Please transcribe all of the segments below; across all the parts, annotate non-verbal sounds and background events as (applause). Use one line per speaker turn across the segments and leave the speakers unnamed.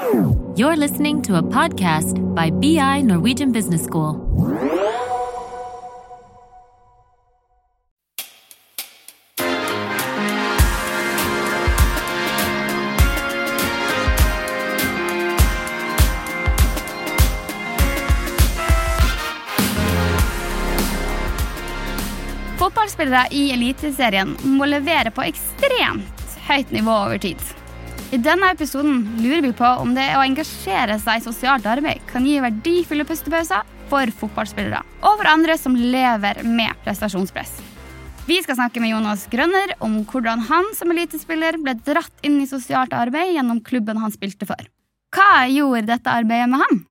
You're listening to a podcast by BI Norwegian Business School.
Fotballspillere i Eliteserien må levere på ekstremt høyt nivå over tid. I denne episoden lurer vi på om det å engasjere seg i sosialt arbeid kan gi verdifulle pustepauser for fotballspillere og for andre som lever med prestasjonspress. Vi skal snakke med Jonas Grønner om hvordan han som elitespiller ble dratt inn i sosialt arbeid gjennom klubben han spilte for. Hva gjorde dette arbeidet med han?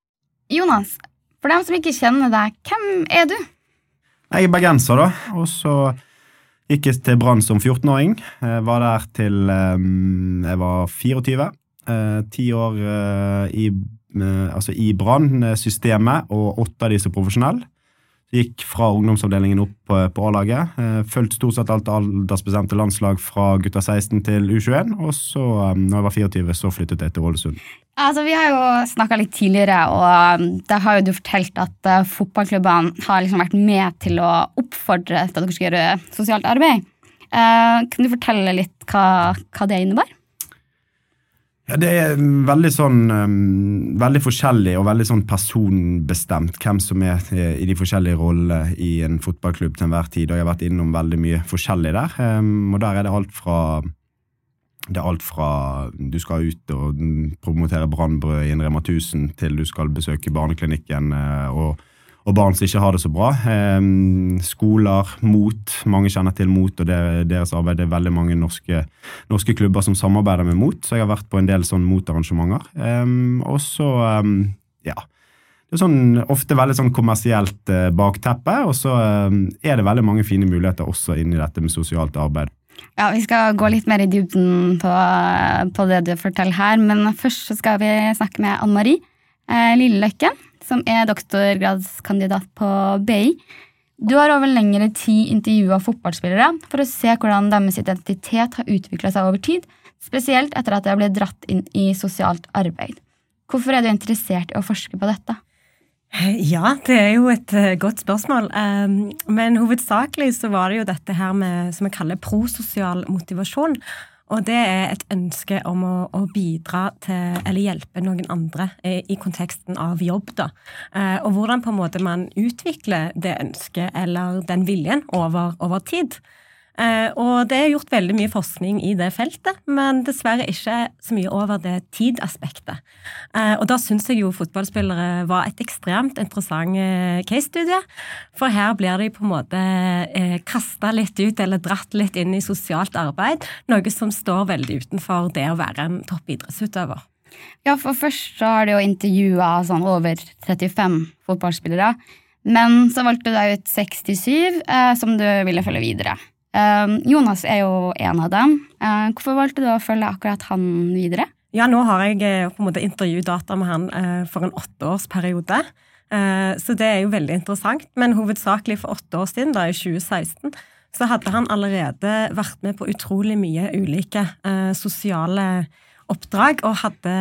Jonas, for dem som ikke kjenner deg, hvem er du?
Jeg er bergenser, da. Og så gikk til Brann som 14-åring. Var der til um, jeg var 24. Eh, ti år eh, i, eh, altså i Brann-systemet, og åtte av de som profesjonell. Gikk fra ungdomsavdelingen opp på, på A-laget. Eh, fulgte stort sett alt aldersbestemte landslag fra gutta 16 til U21. Og så, um, når jeg var 24, så flyttet jeg til Ålesund.
Altså, Vi har jo snakka litt tidligere, og um, da har jo du fortalt at uh, fotballklubbene har liksom vært med til å oppfordre til at dere skal gjøre sosialt arbeid. Uh, kan du fortelle litt hva, hva det innebar?
Ja, Det er veldig sånn um, veldig forskjellig og veldig sånn personbestemt hvem som er i de forskjellige rollene i en fotballklubb til enhver tid. Og jeg har vært innom veldig mye forskjellig der. Um, og der er det alt fra det er alt fra du skal ut og promotere brannbrød i en Rema 1000, til du skal besøke barneklinikken uh, og og barn som ikke har det så bra. Eh, skoler, MOT. Mange kjenner til MOT og deres arbeid. Det er veldig mange norske, norske, klubber som samarbeider med MOT, så jeg har vært på en del sånn MOT-arrangementer. Eh, og så, eh, ja Det er sånn, ofte veldig sånn kommersielt eh, bakteppe, og så er det veldig mange fine muligheter også inni dette med sosialt arbeid.
Ja, Vi skal gå litt mer i dybden på, på det du forteller her, men først skal vi snakke med Ann Marie eh, Lilleløkken som er doktorgradskandidat på BI. Du har over lengre tid intervjua fotballspillere for å se hvordan deres identitet har utvikla seg over tid, spesielt etter at de har blitt dratt inn i sosialt arbeid. Hvorfor er du interessert i å forske på dette?
Ja, det er jo et uh, godt spørsmål. Um, men hovedsakelig så var det jo dette her med som vi kaller prososial motivasjon. Og det er et ønske om å, å, bidra til, eller hjelpe noen andre i, i konteksten av jobb, da. Eh, og hvordan på en måte man utvikler det ønsket eller den viljen over, over tid. Eh, og det er gjort veldig mye forskning i det feltet, men dessverre ikke så mye over det tidaspektet. Eh, og da syns jeg jo fotballspillere var et ekstremt interessant eh, case-studie. For her blir de på en måte kasta litt ut eller dratt litt inn i sosialt arbeid, noe som står veldig utenfor det å være en toppidrettsutøver.
Ja, for først så har du jo intervjua sånn over 35 fotballspillere. Men så valgte du deg ut 67, eh, som du ville følge videre. Um, Jonas er jo en av dem. Uh, hvorfor valgte du å følge akkurat han videre?
Ja, nå har jeg eh, på en måte intervjudata med han uh, for en åtteårsperiode. Uh, så det er jo veldig interessant. Men hovedsakelig for åtte år siden, da i 2016, så hadde han allerede vært med på utrolig mye ulike sosiale oppdrag og hadde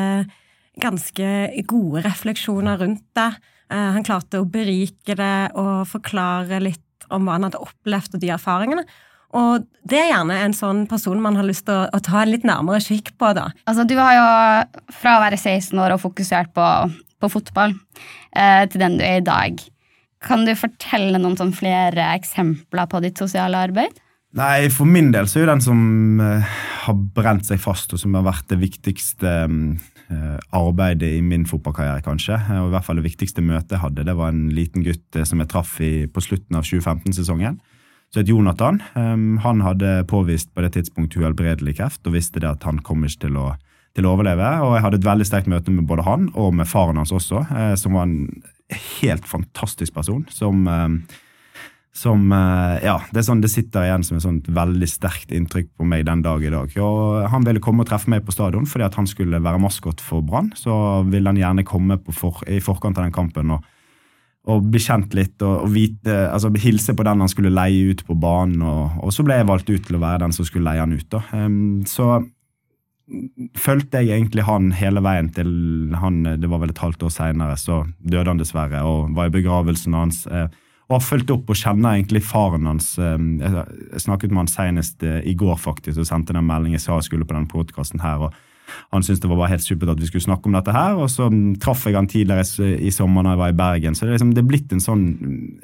ganske gode refleksjoner rundt det. han klarte å berike det og forklare litt om hva han hadde opplevd og de erfaringene. Og det er gjerne en sånn person man har lyst til å, å ta en litt nærmere kikk på. da.
Altså, Du har jo fra å være 16 år og fokusert på, på fotball eh, til den du er i dag. Kan du fortelle noen sånn flere eksempler på ditt sosiale arbeid?
Nei, For min del så er jo den som eh, har brent seg fast, og som har vært det viktigste eh, arbeidet i min fotballkarriere, kanskje. Uh, og i hvert fall Det viktigste møtet jeg hadde, det var en liten gutt som jeg traff i, på slutten av 2015-sesongen som het Jonathan. Um, han hadde påvist på det tidspunktet uhelbredelig kreft og visste det at han kom ikke til å, til å overleve. Og jeg hadde et veldig sterkt møte med både han og med faren hans også, uh, som var en helt fantastisk person. Som, uh, som uh, Ja, det, sånn, det, sitter igjen som et veldig sterkt inntrykk på meg den dag i dag. Og han ville komme og treffe meg på stadion fordi han skulle være maskot for Brann. Så ville han gjerne komme for, i forkant av den kampen. og og bli kjent litt og, og vite, altså hilse på den han skulle leie ut på banen. Og, og, så ble jeg valgt ut til å være den som skulle leie han ut. da. Um, så fulgte jeg egentlig han hele veien til han Det var vel et halvt år seinere, så døde han dessverre, og var i begravelsen hans. Uh, og har fulgt opp og kjenner egentlig faren hans. Jeg snakket med han senest eh, i går, faktisk, og sendte den meldingen jeg sa jeg skulle på denne podkasten her. og han syntes det var bare helt supert at vi skulle snakke om dette her, og så traff jeg han tidligere i sommer da jeg var i Bergen. Så det er, liksom, det er blitt en sånn,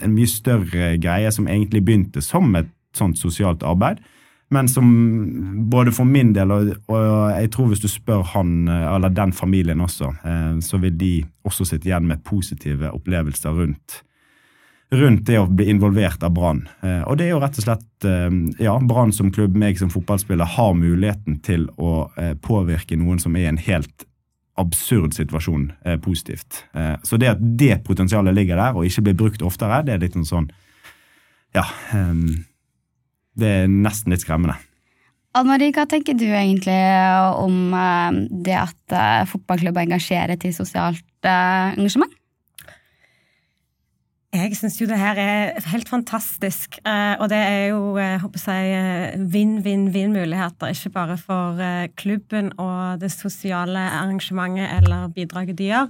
en mye større greie som egentlig begynte som et sånt sosialt arbeid men som både for min del, og, og, jeg tror hvis du spør han, eller den familien også, eh, så vil de også sitte igjen med positive opplevelser rundt, rundt det å bli involvert av Brann. Eh, og det er jo rett og slett eh, ja, Brann som klubb, meg som fotballspiller, har muligheten til å eh, påvirke noen som er i en helt absurd situasjon, positivt. Så det at det potensialet ligger der, og ikke blir brukt oftere, det er litt sånn Ja. Det er nesten litt skremmende.
Anne Marie, hva tenker du egentlig om det at fotballklubber engasjerer til sosialt engasjement?
Jeg syns jo det her er helt fantastisk. Og det er jo vinn-vinn-vinn-muligheter. Ikke bare for klubben og det sosiale arrangementet eller bidraget de gjør,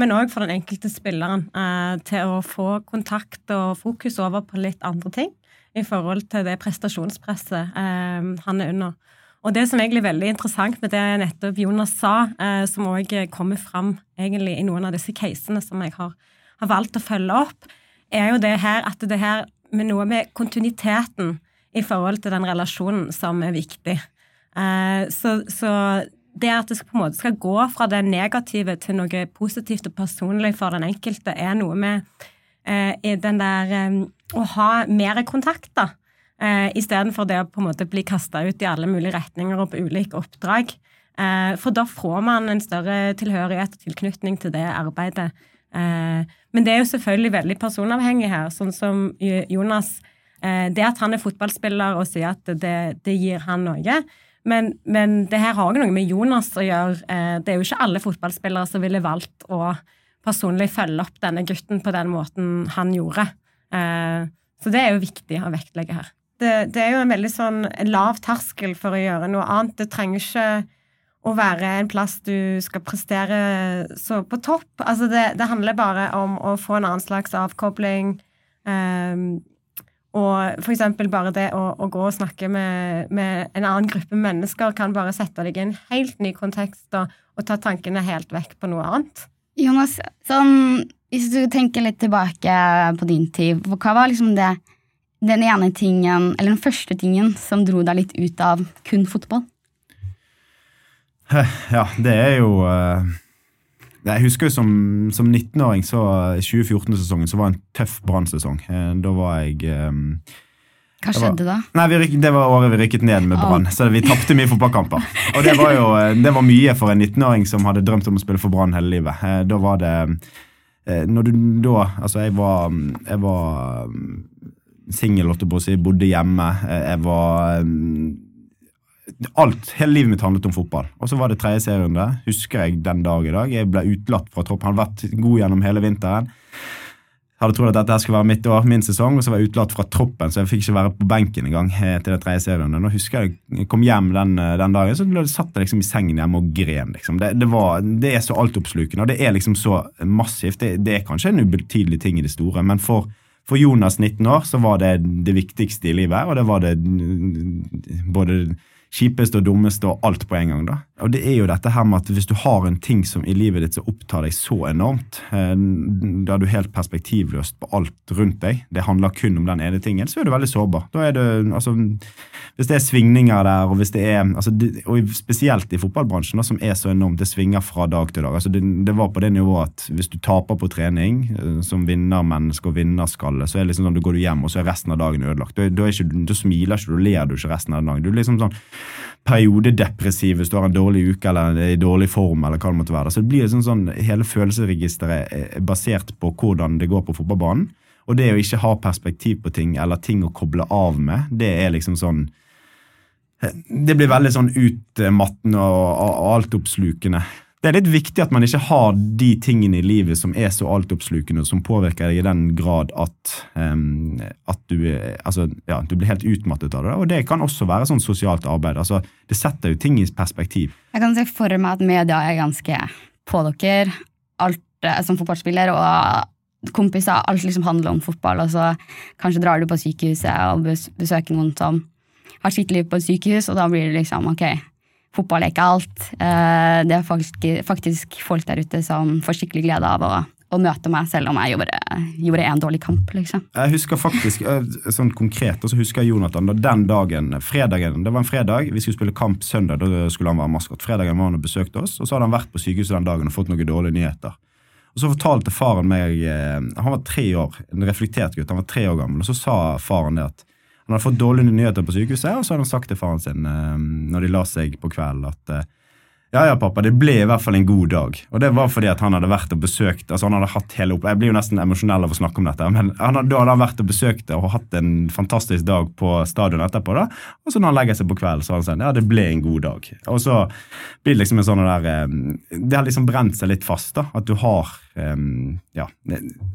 men òg for den enkelte spilleren til å få kontakt og fokus over på litt andre ting i forhold til det prestasjonspresset eh, han er under. Og det som egentlig er veldig interessant med det nettopp Jonas sa, eh, som òg kommer fram egentlig i noen av disse casene som jeg har, har, valgt å følge opp, er jo det her at det her med noe med kontinuiteten i forhold til den relasjonen som er viktig. Eh, så, så det at det på en måte skal gå fra det negative til noe positivt og personlig for den enkelte, er noe med eh, den der eh, å ha mer kontakt, da. Eh, Istedenfor det å på en måte bli kasta ut i alle mulige retninger og på ulike oppdrag. Eh, for da får man en større tilhørighet og tilknytning til det arbeidet. Eh, men det er jo selvfølgelig veldig personavhengig her, sånn som Jonas. Eh, det at han er fotballspiller og sier at det, det gir han noe. Men, men det her har òg noe med Jonas å gjøre. Eh, det er jo ikke alle fotballspillere som ville valgt å personlig følge opp denne gutten på den måten han gjorde. Eh, så det er jo viktig å vektlegge her. Det, det, er jo en veldig sånn lav terskel for å gjøre noe annet. Det trenger ikke å være en plass du skal prestere så på topp. Altså det, det handler bare om å få en annen slags avkobling. Um, og for eksempel bare det å, å gå og snakke med, med, en annen gruppe mennesker kan bare sette deg i en helt ny kontekst og, og ta tankene helt vekk på noe annet.
Jonas, sånn hvis du tenker litt tilbake på din tid, hva var liksom det, den ene tingen, eller den første tingen som dro deg litt ut av kun fotball? (laughs)
Ja, det er jo eh, Jeg husker jo som, som 19-åring, så 2014-sesongen, så var det en tøff Brann-sesong. Eh, da var jeg eh,
hva skjedde da?
Nei, vi, Det var året vi rykket ned med Brann. Oh. Så vi tapte mye fotballkamper. Og det var jo det var mye for en 19-åring som hadde drømt om å spille for Brann hele livet. Da var det når du da Altså, jeg var, jeg var mm, singel, holdt jeg på å si, bodde hjemme. Jeg var mm, Alt, Hele livet mitt handlet om fotball. Og så var det tredje serierunde. Husker jeg den dag i dag. Jeg ble utelatt fra troppen. Han hadde vært god gjennom hele vinteren hadde trodd at dette skulle være mitt år, min sesong, og så var jeg utelatt fra troppen, så jeg fikk ikke være på benken engang eh, til det tredje serien. Nå husker jeg jeg kom hjem den, eh, den dagen, så satt jeg liksom i sengen hjemme og gren. Liksom. Det, det, var, det, er så altoppslukende, og det er liksom så massivt. Det, det, er kanskje en ubetydelig ting i det store, men for, for Jonas 19 år så var det det viktigste i livet, og det var det både kjipeste og dummeste og alt på en gang. da. Og det er jo dette her med at Hvis du har en ting som i livet ditt som opptar deg så enormt, eh, da er du helt perspektivløst på alt rundt deg, det handler kun om den ene tingen, så er du veldig sårbar. Da er det, altså, Hvis det er svingninger der, og hvis det er, altså, og spesielt i fotballbransjen, da, som er så enormt, det svinger fra dag til dag. altså Det, det var på det nivået at hvis du taper på trening eh, som vinnermenneske og vinnerskalle, så er det liksom sånn, du går du hjem, og så er resten av dagen ødelagt. Da, da smiler ikke du, ler du ikke resten av dagen. Du er liksom sånn periodedepressiv hvis du har en dårlig uke eller er i dårlig form. eller hva det måtte være. Så det blir sånn, sånn, Hele følelsesregisteret er basert på hvordan det går på fotballbanen. Og det å ikke ha perspektiv på ting eller ting å koble av med, det er liksom sånn Det blir veldig sånn utmattende og, og altoppslukende det er litt viktig at man ikke har de tingene i livet som er så altoppslukende, som påvirker deg i den grad at, um, at du, altså, ja, du, blir helt utmattet av det. Og det kan også være sånn sosialt arbeid. Altså, det setter jo ting i perspektiv.
Jeg kan se for meg at media er ganske på dere. Alt eh, som fotballspiller og kompiser. Alt liksom handler om fotball. Og så kanskje drar du på sykehuset og besøker noen som har sitt liv på et sykehus, og da blir det liksom ok fotball er ikke alt. Eh, det er faktisk, faktisk folk der ute som får skikkelig glede av å, å møte meg, selv om jeg gjorde, gjorde en dårlig kamp. liksom.
Jeg husker faktisk, eh, sånn konkret, og så husker jeg Jonathan da den dagen, fredagen, det var en fredag, vi skulle spille kamp søndag, da skulle han være maskot. Fredagen var han og besøkte oss, og så hadde han vært på sykehuset den dagen og fått noen dårlige nyheter. Og Så fortalte faren meg eh, Han var tre år, en reflektert gutt, han var tre år gammel, og så sa faren det at han hadde fått dårlige nyheter på sykehuset, og så hadde han sagt til faren sin eh, når de la seg på kvelden, at eh, ja, ja, pappa, det ble i hvert fall en god dag. Og det var fordi at han hadde vært og besøkt altså han hadde hatt hele opp... Jeg blir jo nesten emosjonell av å snakke om dette, men han hadde, da hadde han vært og besøkt og hatt en fantastisk dag på stadion etterpå. da, Og så når han legger seg på kvelden, så har han sagt ja, det ble en god dag. Og så blir det liksom en sånn der eh, Det har liksom brent seg litt fast, da. At du har um, Ja,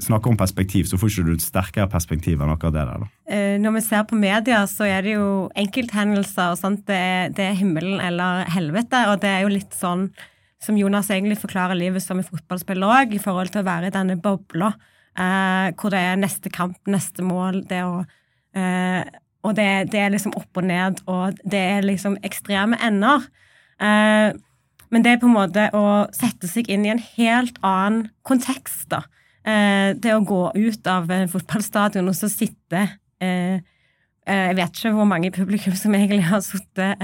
snakker om perspektiv, så får ikke du et sterkere perspektiv enn akkurat det der. da.
Eh, når vi ser på media, så er det jo enkelthendelser. og sånt, det, det er himmelen eller helvete. og det er jo litt litt sånn som Jonas egentlig forklarer livet som en fotballspiller òg, i forhold til å være i denne bobla, eh, hvor det er neste kamp, neste mål, det å eh, Og det, det, er liksom opp og ned, og det er liksom ekstreme ender. Eh, men det er på en måte å sette seg inn i en helt annen kontekst, da. Eh, det å gå ut av en fotballstadion og så sitte eh, eh, Jeg vet ikke hvor mange publikum som egentlig har sittet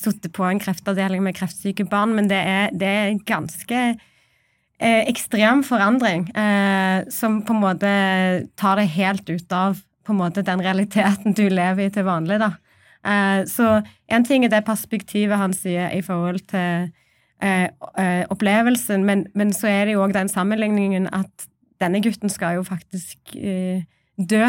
sittet på en kreftavdeling med kreftsyke barn, men det er, det er ganske eh, ekstrem forandring eh, som på en måte tar det helt ut av på en måte den realiteten du lever i til vanlig. da. Eh, så en ting er det perspektivet han sier i forhold til eh, eh, opplevelsen, men, men, så er det jo òg den sammenligningen at denne gutten skal jo faktisk dø.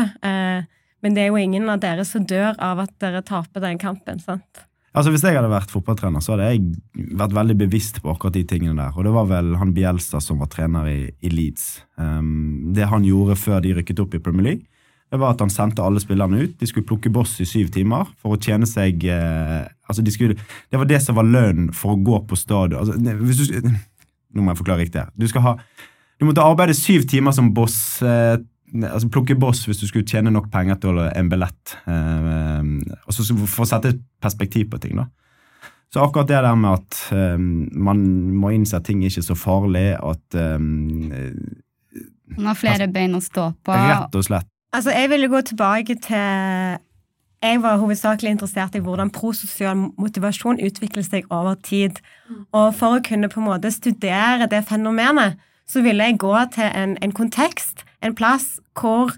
men det er jo ingen av dere som dør av at dere taper den kampen. sant?
Altså Hvis jeg hadde vært fotballtrener, så hadde jeg vært veldig bevisst på akkurat de tingene der. Og det var vel han Bielsa som var trener i, i Leeds. Um, det han gjorde før de rykket opp i Premier League, det var at han sendte alle spillerne ut. De skulle plukke boss i syv timer for å tjene seg eh, altså de skulle, Det var det som var lønnen for å gå på stadion. Altså, nå må jeg forklare riktig. Du, skal ha, du måtte arbeide syv timer som boss. Eh, altså plukke boss hvis du skulle tjene nok penger til en billett. Eh, og så For å sette et perspektiv på ting. da. Så akkurat det der med at eh, man må innse at ting er ikke så farlig, at um,
Man har flere altså, bein å stå på.
Rett og slett.
Altså, Jeg ville gå tilbake til Jeg var hovedsakelig interessert i hvordan prososial motivasjon utvikler seg over tid. Og for å kunne på en måte studere det fenomenet, så ville jeg gå til en, en kontekst en plass hvor,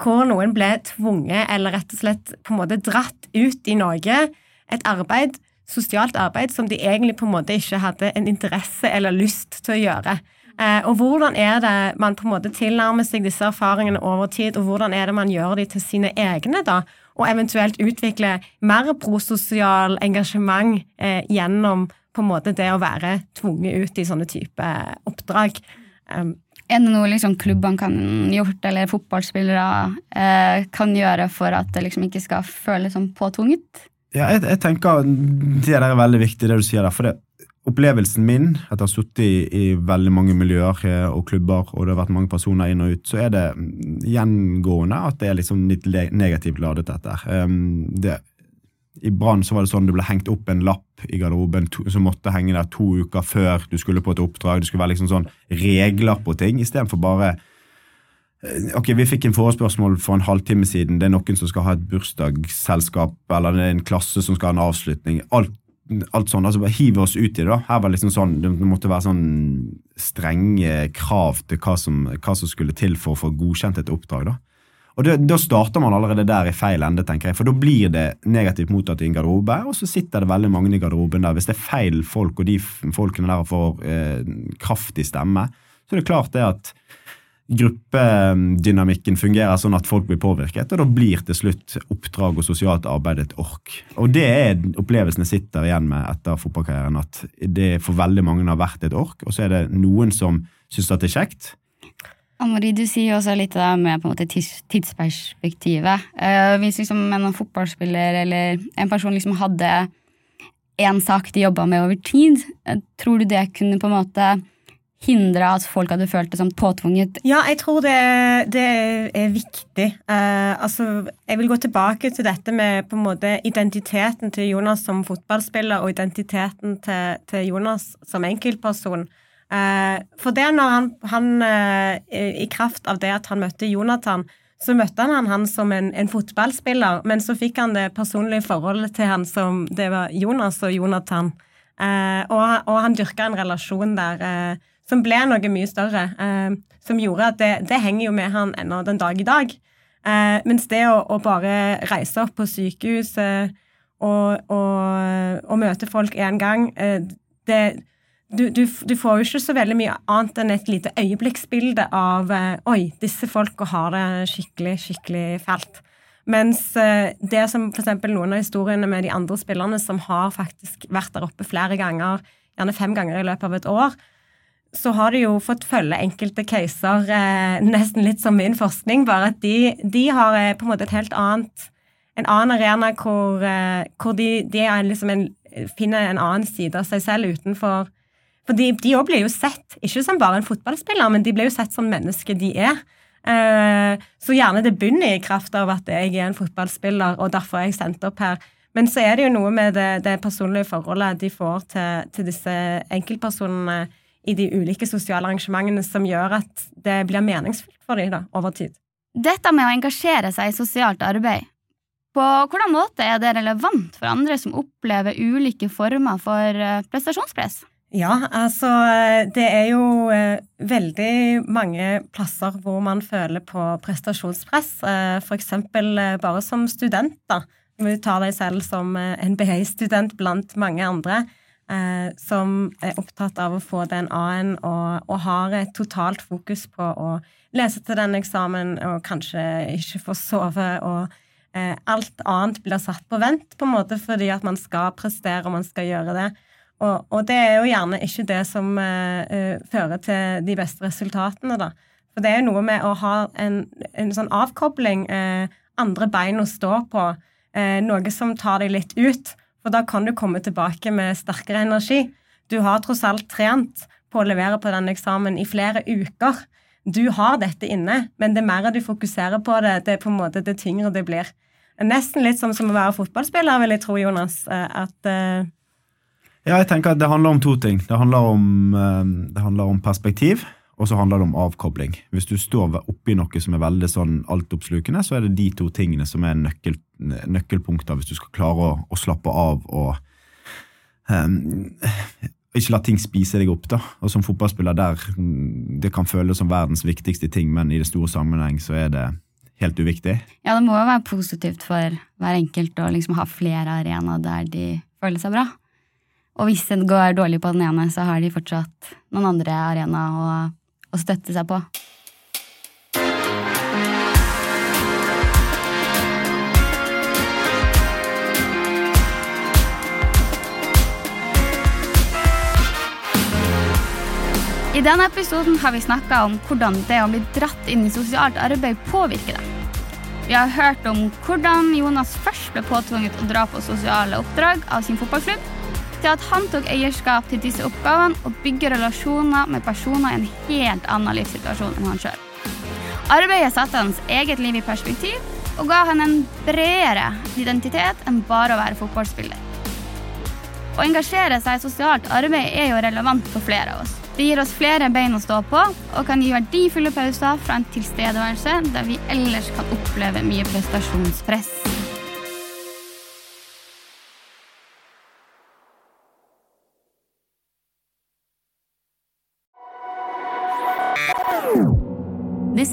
hvor, noen ble tvunget eller rett og slett på en måte dratt ut i Norge. Et arbeid, sosialt arbeid som de egentlig på en måte ikke hadde en interesse eller lyst til å gjøre. Eh, og hvordan er det man på en måte tilnærmer seg disse erfaringene over tid, og hvordan er det man gjør de til sine egne, da? Og eventuelt utvikle mer prososial engasjement eh, gjennom på en måte det å være tvunget ut i sånne type oppdrag. Um,
er det noe liksom klubbene kan gjort, eller fotballspillere eh, kan gjøre for at det liksom ikke skal føles som påtvunget?
Ja, jeg, jeg, tenker Det der er veldig viktig, det du sier der. for det Opplevelsen min etter å ha sittet i, i, veldig mange miljøer eh, og klubber, og det har vært mange personer inn og ut, så er det gjengående at det er liksom litt negativt ladet, dette. Um, det i Brann var det sånn du ble hengt opp en lapp i garderoben to, som måtte henge der to uker før du skulle på et oppdrag. Det skulle være liksom sånn regler på ting, istedenfor bare eh, Ok, Vi fikk en forespørsmål for en halvtime siden. Det er noen som skal ha et bursdagsselskap, eller det er en klasse som skal ha en avslutning. Alt, alt sånn, altså bare Hiv oss ut i det. da. Her var det liksom sånn, Det måtte være sånn strenge krav til hva som, hva som skulle til for å få godkjent et oppdrag. da. Og Da starter man allerede der i feil ende, tenker jeg, for da blir det negativt mottatt i en garderobe, og så sitter det veldig mange i garderoben der. Hvis det er feil folk, og de folkene der får eh, kraftig stemme, så er det klart det at gruppedynamikken fungerer sånn at folk blir påvirket, og da blir til slutt oppdrag og sosialt arbeid et ork. Og det er opplevelsen jeg sitter igjen med etter fotballkarrieren, at det for veldig mange har vært et ork, og så er det noen som syns at det er kjekt.
Marie, du sier jo også litt det med på en måte tidsperspektivet. Uh, hvis liksom en fotballspiller eller en person liksom hadde én sak de jobba med over tid, eh, tror du det kunne på en måte hindre at folk hadde følt det som påtvunget?
Ja, jeg tror det, det er viktig. Uh, altså, jeg vil gå tilbake til dette med på en måte identiteten til Jonas som fotballspiller og identiteten til, til Jonas som enkeltperson. Uh, for det når han, han uh, I kraft av det at han møtte Jonathan, så møtte han han som en, en, fotballspiller, men så fikk han det personlige forholdet til han som det var Jonas og Jonathan. og, og han dyrka en relasjon der som ble noe mye større. Eh, som gjorde at det, det, henger jo med han ennå den dag i dag. Eh, mens det å, å, bare reise opp på sykehus eh, og, og, og, møte folk én gang eh, det, du, du, du, får jo ikke så veldig mye annet enn et lite øyeblikksbilde av eh, Oi, disse folka har det skikkelig, skikkelig fælt. Mens eh, det som f.eks. noen av historiene med de andre spillerne som har faktisk vært der oppe flere ganger, gjerne fem ganger i løpet av et år, så har de jo fått følge enkelte caser, eh, nesten litt som min forskning, bare at de, de har på en måte et helt annet En annen arena hvor, hvor de, de liksom en, finner en annen side av seg selv utenfor For de òg blir jo sett, ikke som bare en fotballspiller, men de blir jo sett som mennesker de er. Eh, så gjerne det begynner i kraft av at jeg er en fotballspiller, og derfor er jeg sendt opp her. Men så er det jo noe med det, det personlige forholdet de får til, til disse enkeltpersonene i de ulike sosiale arrangementene som gjør at det blir meningsfullt for dem da, over tid.
Dette med å engasjere seg i sosialt arbeid, på hvordan måte er det relevant for andre som opplever ulike former for eh, prestasjonspress?
Ja, altså det er jo eh, veldig mange plasser hvor man føler på prestasjonspress. Eh, F.eks. bare som student, da. Du tar deg selv som NBA-student blant mange andre eh, som er opptatt av å få den A-en, og, og, har et totalt fokus på å lese til den eksamen og kanskje ikke få sove. og eh, Alt annet blir satt på vent på en måte fordi at man skal prestere og man skal gjøre det. Og, og det er jo gjerne ikke det som eh fører til de beste resultatene, da. For det er jo noe med å ha en, en sånn avkobling, uh, andre bein å stå på, uh, noe som tar deg litt ut. For da kan du komme tilbake med sterkere energi. Du har tross alt trent på å levere på den eksamen i flere uker. Du har dette inne, men det mer du fokuserer på det, det er på en måte det tyngre det blir. Nesten litt som, som å være fotballspiller, vil jeg tro, Jonas. At uh...
Ja, jeg tenker at det handler om to ting. Det handler om, uh, det handler om perspektiv og så handler det om avkobling. Hvis du står oppi noe som er veldig sånn altoppslukende, så er det de to tingene som er nøkkel, nøkkelpunkter hvis du skal klare å, å slappe av og um, ikke la ting spise deg opp. da. Og Som fotballspiller der det kan føles som verdens viktigste ting, men i det store sammenheng så er det helt uviktig.
Ja, det må jo være positivt for hver enkelt å liksom ha flere arenaer der de føler seg bra. Og hvis det går dårlig på den ene, så har de fortsatt noen andre arenaer å støtte seg på. I denne episoden har vi snakka om hvordan det å bli dratt inn i sosialt arbeid påvirker deg. Vi har hørt om hvordan Jonas først ble påtvunget å dra på sosiale oppdrag av sin fotballklubb, til at han tok eierskap til disse oppgavene og bygger relasjoner med personer i en helt annen livssituasjon enn han sjøl. Arbeidet satte hans eget liv i perspektiv og ga han en bredere identitet enn bare å være fotballspiller. Å engasjere seg i sosialt arbeid er jo relevant for flere av oss. Det gir oss flere bein å stå på og kan gi verdifulle pauser fra en tilstedeværelse der vi ellers kan oppleve mye prestasjonspress.